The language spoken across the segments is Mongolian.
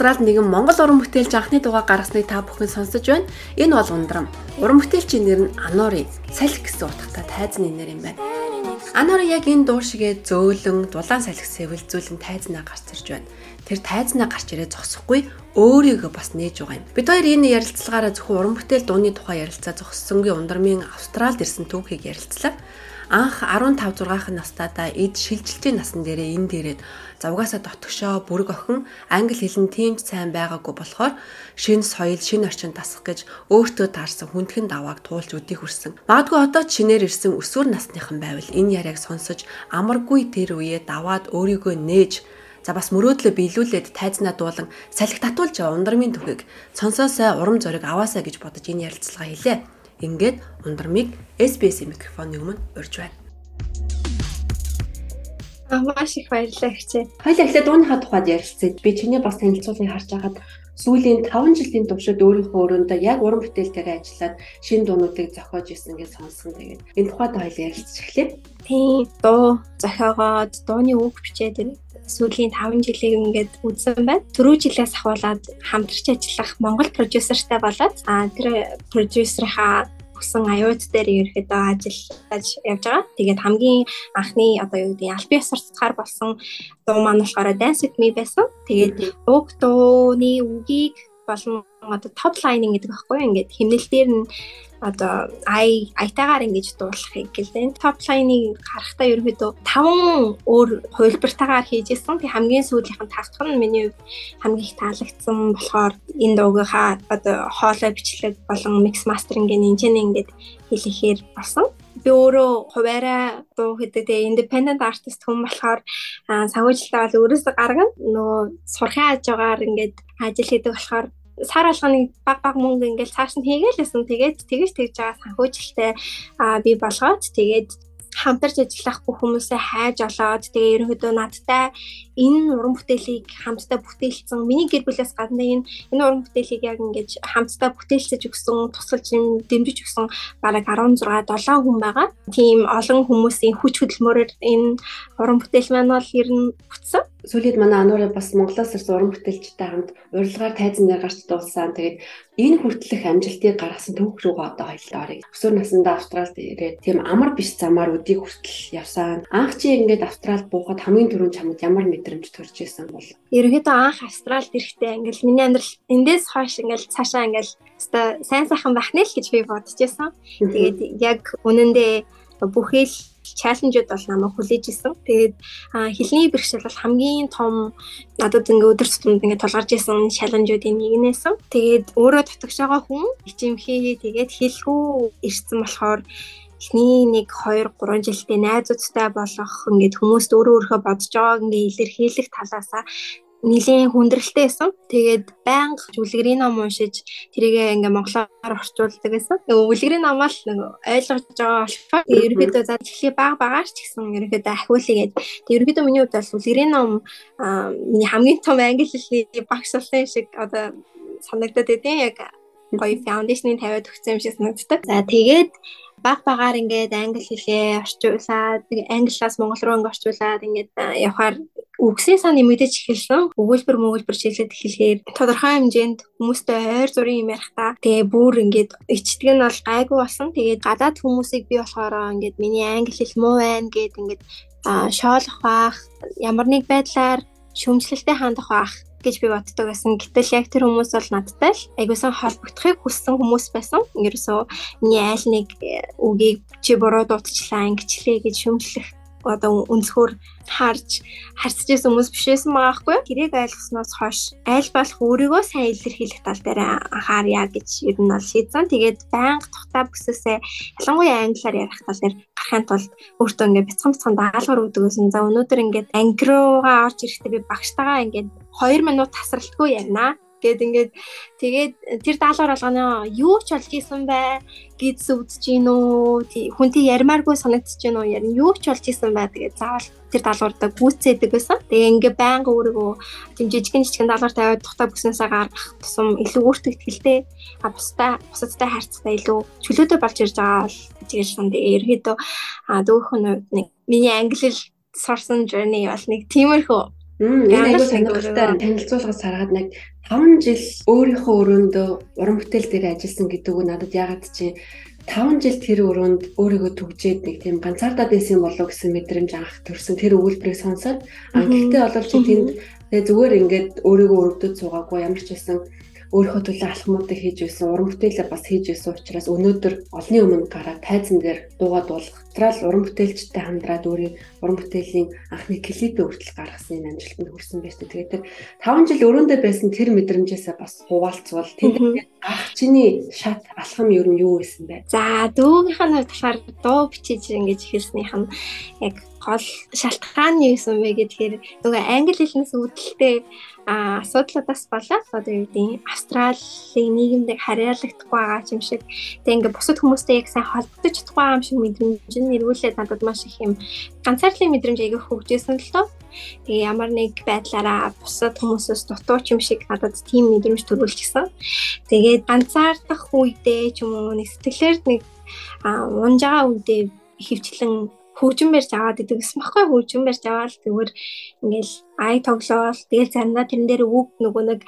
Австралид нэгэн Монгол уран бүтээлч анхны дугаа гаргасныг та бүхэн сонсож байна. Энэ бол ундрам. Уран бүтээлчийн нэр нь Анори. Салхи гэсэн утгатай тайзны нэр юм байна. Анори яг энэ дуу шигээ зөөлөн, дулаан салхи сэвэлзүүлэн тайзнаа гарч ирж байна тэр тайзнаа гарч ирээ зогсохгүй өөрийгөө бас нээж байгаа юм. Бид хоёр энэ ярилцлагаараа зөвхөн уран бүтээл дууны тухай ярилцаа зогссонгийн ундрмын Австралид ирсэн түүхийг ярилцлаа. Анх 15 6 настайдаа эд шилжилтийн насан дээрээ энэ дээрэд завгаасаа дотгошоо бүрэг охин англи хэл нь тийм сайн байгаагүй болохоор шинэ соёл, шинэ орчин тасах гэж өөртөө таарсан хүндхэн давааг туулж өдий хүрсэн. Магадгүй одоо ч шинээр ирсэн өсвөр насныхан байвал энэ яриаг сонсож амаргүй тэр үе даваад өөрийгөө нээж За бас мөрөөдлөө биелүүлээд тайзнаа дуулан салхи татуулж ундрмын түүхийг сонсоосай урам зориг аваасаа гэж бодож энэ ярилцлага хийлээ. Ингээд ундрмыг SBS микрофоны өмнө урьж байна. Аа маш их баярлалаа хчээ. Хоёул эхлээд дууныхаа тухайд ярилцъя. Би чиний бас танилцуулгыг харж байгаад сүүлийн 5 жилийн туршид өөрийнхөө өрөөндөө яг уран бүтээлтэйгээ ажиллаад шин дуунуудыг зохиож исэн гэж сонссон. Тэгээд энэ тухайд хоёул ярилцж эхлэе. Тийм дуу зохиогоод дууны үг бичээд сүүлийн 5 жилийг ингээд үзсэн байна. Түрүү жилээс ахуулаад хамтарч ажиллах Монгол продюсертай болоод а тэр продюсерийнхаа өгсөн аюуд дээр ерөөдөө ажиллаж явж байгаа. Тэгээд хамгийн анхны одоо юу гэдэг аль бие сурцгаар болсон дуу маань болохоор Dance with me байсан. Тэгээд уг дууны үгийг болон одоо top lining гэдэг байхгүй? Ингээд химнэл дээр нь одоо ай айтаагаар ингэж дуулахыг гэлээ. Top line-ыг харахтаа ерөөдөө таван өөр хувилбартаагаар хийжсэн. Тэг хамгийн сүүлийнх нь тавтах нь миний хамгийн их таалагдсан болохоор энэ дуугийнхаа одоо хоолой бичлэг болон mix mastering-ийн инженери ингээд хэлэхээр болсон би өөрөө хуваараа дуу гэдэг тэгээ independent artist хүн болохоор санхүүжилтээ бол өөрөөсөө гаргана. Нөгөө сурхын хажуугаар ингээд ажил хийдэг болохоор сар алганы баг баг мөнгө ингээл цааш нь хийгээлсэн. Тэгээд тэгэж тэгж байгаа санхүүжилттэй би болгоод тэгээд хамтарч ажиллах бүх хүмүүсээ хайж олоод тэгээ ерөнхийдөө надтай энэ уран бүтээлийг хамтдаа бүтээлсэн миний гэр бүлээс гадна энэ энэ уран бүтээлийг яг ингэж хамтдаа бүтээлсэж өгсөн тусалж юм дэмжиж өгсөн бараг 16 7 хүн байгаа. Тийм олон хүмүүсийн хүч хөдөлмөрөөр энэ уран бүтээл маань бол ер нь бүтсэн. Сүүлд манай ануураа бас Монголоос ирсэн уран бүтээлчтэй хамт урилгаар тайзнаар гарч дуулсан. Тэгээд энэ хүртэлх амжилтыг гаргасан түүх рүү одоо хоёлаа оръё. Өсвөр насндаа Австралид ирээд тийм амар биш замаар өдийг хүртэл явсан. Анх чи ингээд Австралид буухад хамгийн түрүүнд чамд ямар мэдрэмж төрж исэн бол? Ерөнхийдөө анх Австралид ирэхдээ ингээд миний амьдрал эндээс хойш ингээд цаашаа ингээд сайн сайхан байх нэ л гэж би бодож байсан. Тэгээд яг үнэндээ бүхэл чаленжууд бол намайг хүлээж исэн. Тэгээд хэлний бэрхшээл бол хамгийн том надад ингээ өдөр тутамд ингээ тулгарч исэн чаленжуудын нэг нээсэн. Тэгээд өөрөө дутагч байгаа хүн ичимхий тэгээд хэлгүй ирсэн болохоор эхний нэг 2 3 жилдээ найзуудтай болох ингээд хүмүүст өөрөө өөрхөө бодож байгааг ингээ илэрхийлэх талаасаа нэлийн хүндрэлтэй байсан. Тэгээд байнга үлгэрийн ном уншиж тэрийгээ ингээ монголоор орчуулдаг байсан. Тэгээ үлгэрийн ном л нэг ойлгож байгаа болохоор тэгээ ерөөдөө за тэгэхээр баг багаар ч гэсэн ерөөдөө ахиулъя гэдэг. Тэгээ ерөөдөө миний хувьд бол үлгэрийн ном миний хамгийн том англи хэлний багш болсон шиг одоо санагдаад байдیں۔ Яг гоё фаундейшнийг тавиад өгсөн юм шиг санагддаг. За тэгээд баг багаар ингээд англи хэлээ орчуулад англиас монгол руу ингээд орчуулад ингээд явахаар үгсийн сан нэмэгдэж эхэлсэн. Өгүүлбэр мөгүүлбэр шилжээд эхлэхээр тодорхой хэмжээнд хүмүүстэй ойр зургийн юм ярихтаа тэгээ бүр ингээд ичдэг нь бол гайгүй болсон. Тэгээд гадаад хүмүүсийг би болохоор ингээд миний англи хэл муу байна гэд ингээд шоолох баах ямар нэг байдлаар шөмжлөлтэй хандах баах гэж би боддог байсан. Гэтэл яг тэр хүмүүс бол надтай л айгуусан холбогдохыг хүссэн хүмүүс байсан. Ерөөсөө миний айл нэг э, үгийг чи буруу дуудчихлаа, ингэчлээ гэж шүмжлэх одоо өнцгөр харж байсан хүмүүс бишээсэн байгаа хгүй. Тэрийг ойлгосноос хойш айл болох өөрийгөө сайн илэрхийлэх тал дээр анхаарья гэж ер нь бол шийдсэн. Тэгээд байнга тухтай бүсээсээ ялангуяа англиар ярих тал дээр гарахын тулд өөртөө ингээд бяцхан бяцхан даалгавар өгдөг гэсэн. За өнөөдөр ингээд англи руугаа орж ирэхдээ би багштайгаа ингээд 2 минут тасралтгүй ярина гэд ингээд тэгээд тэр даалгавар болгоно юу ч болж исэн бай гэж үзэж гин үү? Хүнтэй ярмааргүй санагдаж гин үү? Ярин юу ч болж исэн бай тэгээд заавал тэр даалгавартаа гүйцээдэг байсан. Тэгээ ингээ байнга өөрийгөө тийм жижигэн жижигэн даалгавар тавиад тухтай бүснээсээ гаргах тусам илүү өөртөө ихтэй а бусдаа бусадтай харьцтай илүү чөлөөтэй болж ирж байгаа бол тэгээд санд ерөөдөө а дүүхэн үед нэг миний англи сурсан journey бол нэг тиймэрхүү Энэ аягүй сонирхолтой танилцуулгаас хараад нэг 5 жил өөрийнхөө өрөөндөө уран бүтээл дээр ажилласан гэдэг нь надад ягаад чи 5 жил тэр өрөөнд өөрийгөө түгжээд нэг тийм ганцаардаа байсан болов гэсэн мэдрэмж анх төрсөн. Тэр өгүүлбэрийг сонсоод а гэхдээ болов чи тэнд зүгээр ингээд өөрийгөө өрөвдөж суугаагүй ямар ч байсан өөрийнхөө төлөө алхмуудыг хийж байсан, уран бүтээлээ бас хийж байсан учраас өнөөдөр олны өмнө гараад тайзан дээр дуугаад болох Австрал уран бүтээлчтэй хамтраад өөрийн уран бүтээлийн анхны клипээ хүртэл гаргасан энэ амжилтанд хүрсэн байж тээ. Тэгээд тэр 5 жил өрөөндөө байсан тэр мэдрэмжээсээ бас хуваалцвал тэнд ах чиний шат алхам ер нь юу байсан бэ? За дүүгийнх нь болохоор дуу бичиж ингэж хэлснийх нь яг гол шалтгаан нь юу юм бэ гэхээр нөгөө англи хэлнээс үүдэлтэй асуудлуудаас болоод одоо юу гэдэг Австралийн нийгэмд харьяалагдахгүй байгаа юм шиг тэг ингээ бусад хүмүүстэй яг сайн холбогдож чадахгүй юм шиг мэдрэмж нь эргүүлээд надад маш их юм ганцаарлын мэдрэмж аяга хөгжөөсөн л тоо. Тэгээ ямар нэг байдлаараа бусад хүмүүсээс дутууч юм шиг надад тийм мэдрэмж төрүүлчихсэн. Тэгээд ганцаардах үедээ ч юм уу нэг сэтгэлээр нэг унж байгаа үедээ хөвчлэн хөгжин барьж аваад идэг. Гэсэн баггүй хөгжин барьж аваад зүгээр ингээл ай тоглоол. Тэгэл заримдаа тэрэн дээр үг нөгөө нэг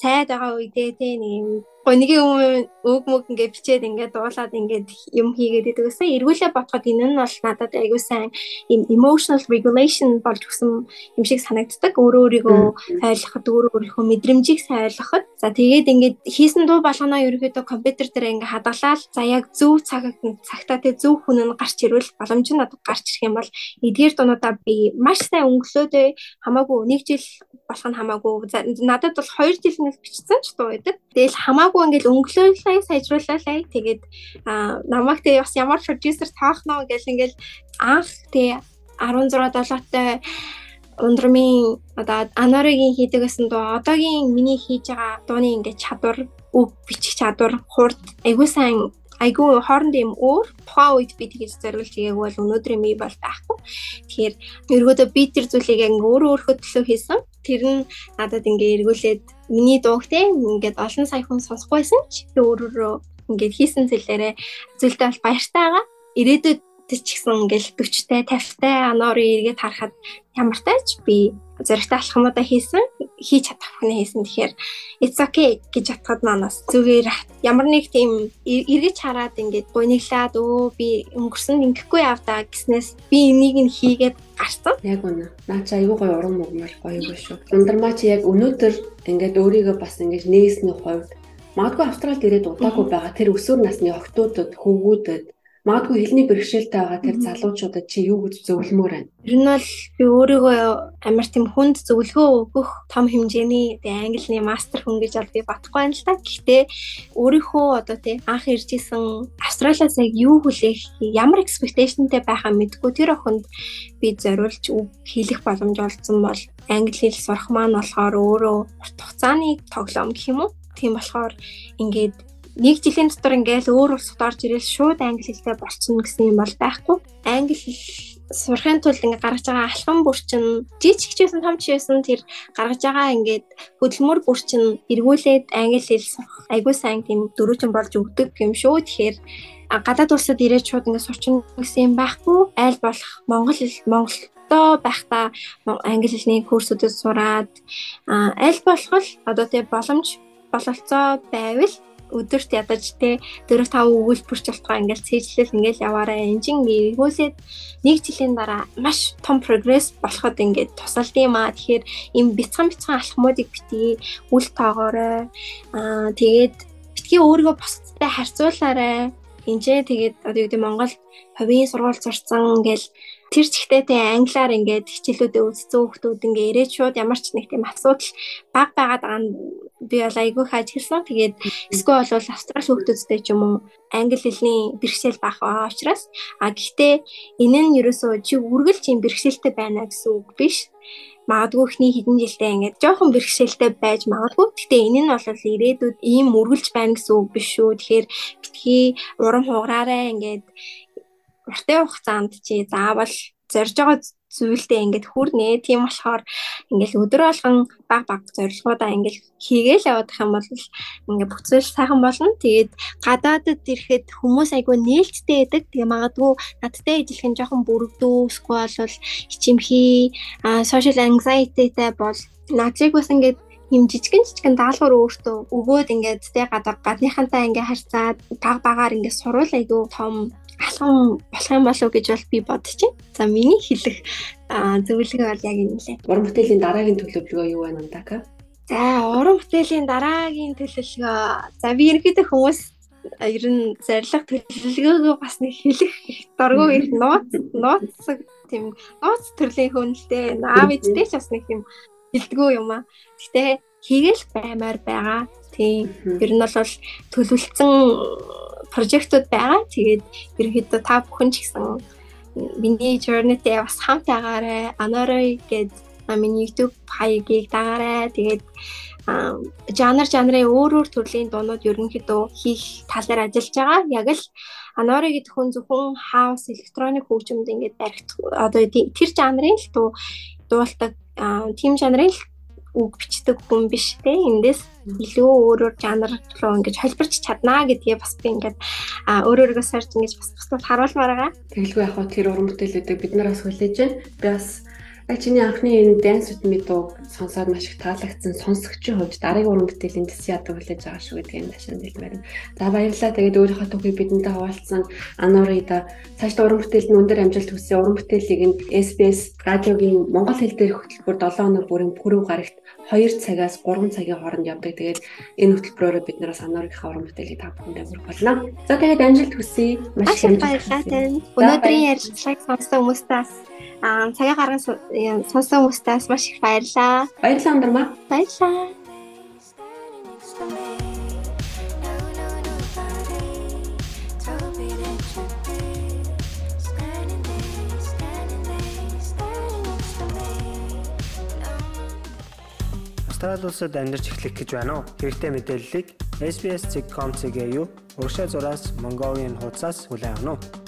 сайд байгаа үедээ те нэг гонигийн үг мөг ингээ бичээд ингээ дуулаад ингээ юм хийгээд идэг гэсэн. Эргүүлээ бодоход энэ нь бол надад айгүй сайн юм emotional regulation болж өгсөн юм шиг санагддаг. Өөрөө өөрийгөө ойлгоход, өөрөө өөрийнхөө мэдрэмжийг сайн ойлгоход. За тэгээд ингээ хийсэн дуу болгоно ерөөхдөө компьютер дээр ингээ хадгалаад за яг зөв цаг цагтаа тэг зөв хүн нь гарч ирвэл боломж нь надад гарч ирэх юм бол эдгээр дуунуудаа би маш сайн өнгөлөөдөө хамаагүй нэг жил болох нь хамаагүй. Надад бол 2 жил нэг бичсэн ч дуу байдаг. Тэгэл хамаагүй ингээл өнгөлөөлөө сайжрууллаа. Тэгээд намайг тэг бас ямар продюсер таахнаа гэл ингээл анх тэг 16 7-тай ундрамын одоо анаригийн хийдэг гэсэн дуу одоогийн миний хийж байгаа дууны ингээд чадвар үг бичих чадвар хурд айгуу сайн айгүй хооронд юм өөр тухайн үед би тэгж зориулж хийгээг бол өнөөдөр ми бол байхгүй. Тэгэхээр эргөөдөө би тэр зүйлийг ингээ өөрөө өөрхөө төлөө хийсэн. Тэр нь надад ингээ эргүүлээд миний дууг те ингээд олон сая хүн сонсох байсан ч би өөрөөрөө ингээд хийсэн зүйлээрээ зүйлтэй бол баяртай байгаа. Ирээдүйд ч гэсэн ингээл 40-тай 50-тай анорын эргээд харахад ямартай ч би зөрөгтэй алхамудаа хийсэн хийж чадах хүн хийсэн тэгэхээр it's okay гэж бодоход манаас зүгээр ямар нэг тийм эргэж хараад ингээд гуниглаад өө би өнгөрсөн ингэхгүй явдаа гэснээс би энийг нь хийгээд гарсан. Яг үнэ. Наа чи аюу гой уран мөгмөр гоё юм шүү. Ундрмаа чи яг өнөөдөр ингээд өөрийгөө бас ингээд нээсний хувьд Магадгүй Австралид ирээд удаагүй байгаа тэр өсвөр насны охтуудад, хөвгүүдэд Магадгүй хэлний бэрхшээлтэй байгаа тэр залуучуудад чи юу гэж зөвлөмөр байна? Ер нь бол би өөрийгөө амар тийм хүнд зөвлөгөө өгөх том хэмжээний англиний мастер хүн гэж бол би батхгүй байна л та. Гэхдээ өөрийнхөө одоо тий анх ирж исэн Австралиас яг юу хүлээх, ямар expectationтэй байхаа мэдгүй тэр охинд би зориулж хийх боломж олдсон бол англи хэл сурах маань болохоор өөрөө урт хугацааны тоглоом гэх юм уу? Тийм болохоор ингээд нэг жилийн дотор ингээл өөр улсад орж ирэл шууд англи хэлтэй болчихно гэсэн юм бол байхгүй. Англи хэл сурахын тулд ингээ гаргаж байгаа алхам бүрчин жижиг ч байсан том ч байсан тэр гаргаж байгаа ингээд хөдөлмөр бүрчин эргүүлээд англи хэл сурах айгуу сайн тийм дөрүүжин болж өгдөг юм шүү. Тэгэхээр гадаад улсад ирээд шууд ингээ сурчин гэсэн юм байхгүй. Айл болох монгол хэл Монголдоо байхдаа англи хэлний курсүүдэд сураад аль болох л одоо тэг боломж бололцоо байвал өдөрт ядаж те 4 5 өгүүлбэрч болтгоо ингээл цээжлэл ингээл яваараа энжин эргүүлээд нэг жилийн дараа маш том прогресс болоход ингээд тусалд юм аа. Тэгэхээр им бяцхан бяцхан алхмуудыг битгий үл тоогоорой. Аа тэгээд битгий өөрийгөө бусдтай харьцуулаарай. Энд тэгээд одоо юу гэдэг Монгол хувийн сургууль сурцсан ингээл тэр чигтээ тэ англиар ингээд хичээлүүдэд үзсэн хүмүүс ингээд ирээд шууд ямар ч нэг тийм асуудал баг байгаад байгаа нь би бол айгүй хааж хэлсэн. Тэгээд эсвэл бол австрал хүүхдүүдтэй ч юм уу англи хэлний бэрхшээл бах байгаа учраас а гэхдээ энэ нь ерөөсөө чи үргэлж юм бэрхшээлтэй байна гэсэн үг биш. Магадгүй ихний хэдэн жилдээ ингээд жоохон бэрхшээлтэй байж магадгүй. Гэхдээ энэ нь бол ирээдүйд ийм үргэлж байна гэсэн үг биш шүү. Тэгэхээр битгий урам хугараарай ингээд уртын хугацаанд чи заавал зорж байгаа зүйлдээ ингээд хүрнэ. Тийм болохоор ингээд өдөр болгон баг баг зорилгоудаа ингээд хийгээл явах юм бол ингээд бүх зүйл сайхан болно. Тэгээд гадаадд ирэхэд хүмүүс айгүй нээлттэй байдаг. Тэгээ магадгүй надтай ижилхэн нь жоохон бүрэгдүү, эсвэл бол хичимхий, social anxiety-тэй бол наачиг бас ингээд юм жижигэн жижигэн даалгавар өөртөө өгөөд ингээд тэ гадаа гадныхантай ингээд харьцаад баг багаар ингээд сурвал айгүй том алхам болох юм болов гэж бол би бодчих. За миний хэлэх зөвлөгөө бол яг энэ лээ. Уран бүтээлийн дараагийн төлөвлөгөө юу байна Антака? За уран бүтээлийн дараагийн төлөвлөгөө. За би ерөнхийдөө хүмүүс ер нь зарилга төлөвлөгөөгөө бас нэг хэлэх дургу их нууц нууц тийм нууц төрлийн хүнэлтэй аав ээжтэй ч бас нэг тийм хэлдэггүй юм аа. Гэтэ хийгээл баймаар байгаа. Тийм. Ер нь бол төлөвлөсөн прожектууд байгаа. Тэгээд ерөнхийдөө та бүхэн ч гэсэн миний journey-тэй бас хамт байгаарай. Анорой гээд миний YouTube хаягийг дагаарай. Тэгээд жанр жанрын өөр өөр төрлийн дуунууд ерөнхийдөө хийх тал дээр ажиллаж байгаа. Яг л Анори гэдэг хүн зөвхөн хаус электроник хөгжимд ингээд барих одоо тэр жанрын л дуулдаг тийм жанрын л үг бичдэг хүн биш те эндээс илүү өөрөөр жанр руу ингэж холбирч чаднаа гэдгээ бас би ингээд өөрөөрөө сорж ингэж бас бусдад харуулмаар байгаа. Тэгэлгүй яг хөө тэр уран бүтээлүүдийг бид нараас хүлээж байна. Би бас Яг чиний анхны энэ dance with me дуу сонсоод маш их таалагдсан сонсогчийн хувьд дараагийн уран бүтээлийн дэс яадаг хүлээж байгаа шүү гэдэг юм ташаанд хэлмээр. За баярлалаа. Тэгээд өөрийнхөө түүхийг бидэнтэй хуваалцсан Анорида цааш уран бүтээлд өндөр амжилт хүсье. Уран бүтээлийг нь SBS радиогийн монгол хэл дээрх хөтөлбөр 7 хоног бүрийн пүрэв гарагт 2 цагаас 3 цагийн хооронд явдаг. Тэгээд энэ хөтөлбөрөөр бид нараас Анорийнхаа уран бүтээлийг та бүхэндээ хүргэх болно. За тэгээд амжилт хүсье. Маш их амжилт хүсье. Өнөөдрийн ярилцлагыг сонссон хүмүүстээс Аа цагаа гарган сонсон хүмүүстээс маш их баярлалаа. Баярлалаа Андармаа. Баярлалаа. Австрали улсад амьдарч эхлэх гэж байна уу? Хэрэгтэй мэдээллийг SBS.com.cg юу урагшаа зураас Mongolian хуудасаас хүлээн авах нь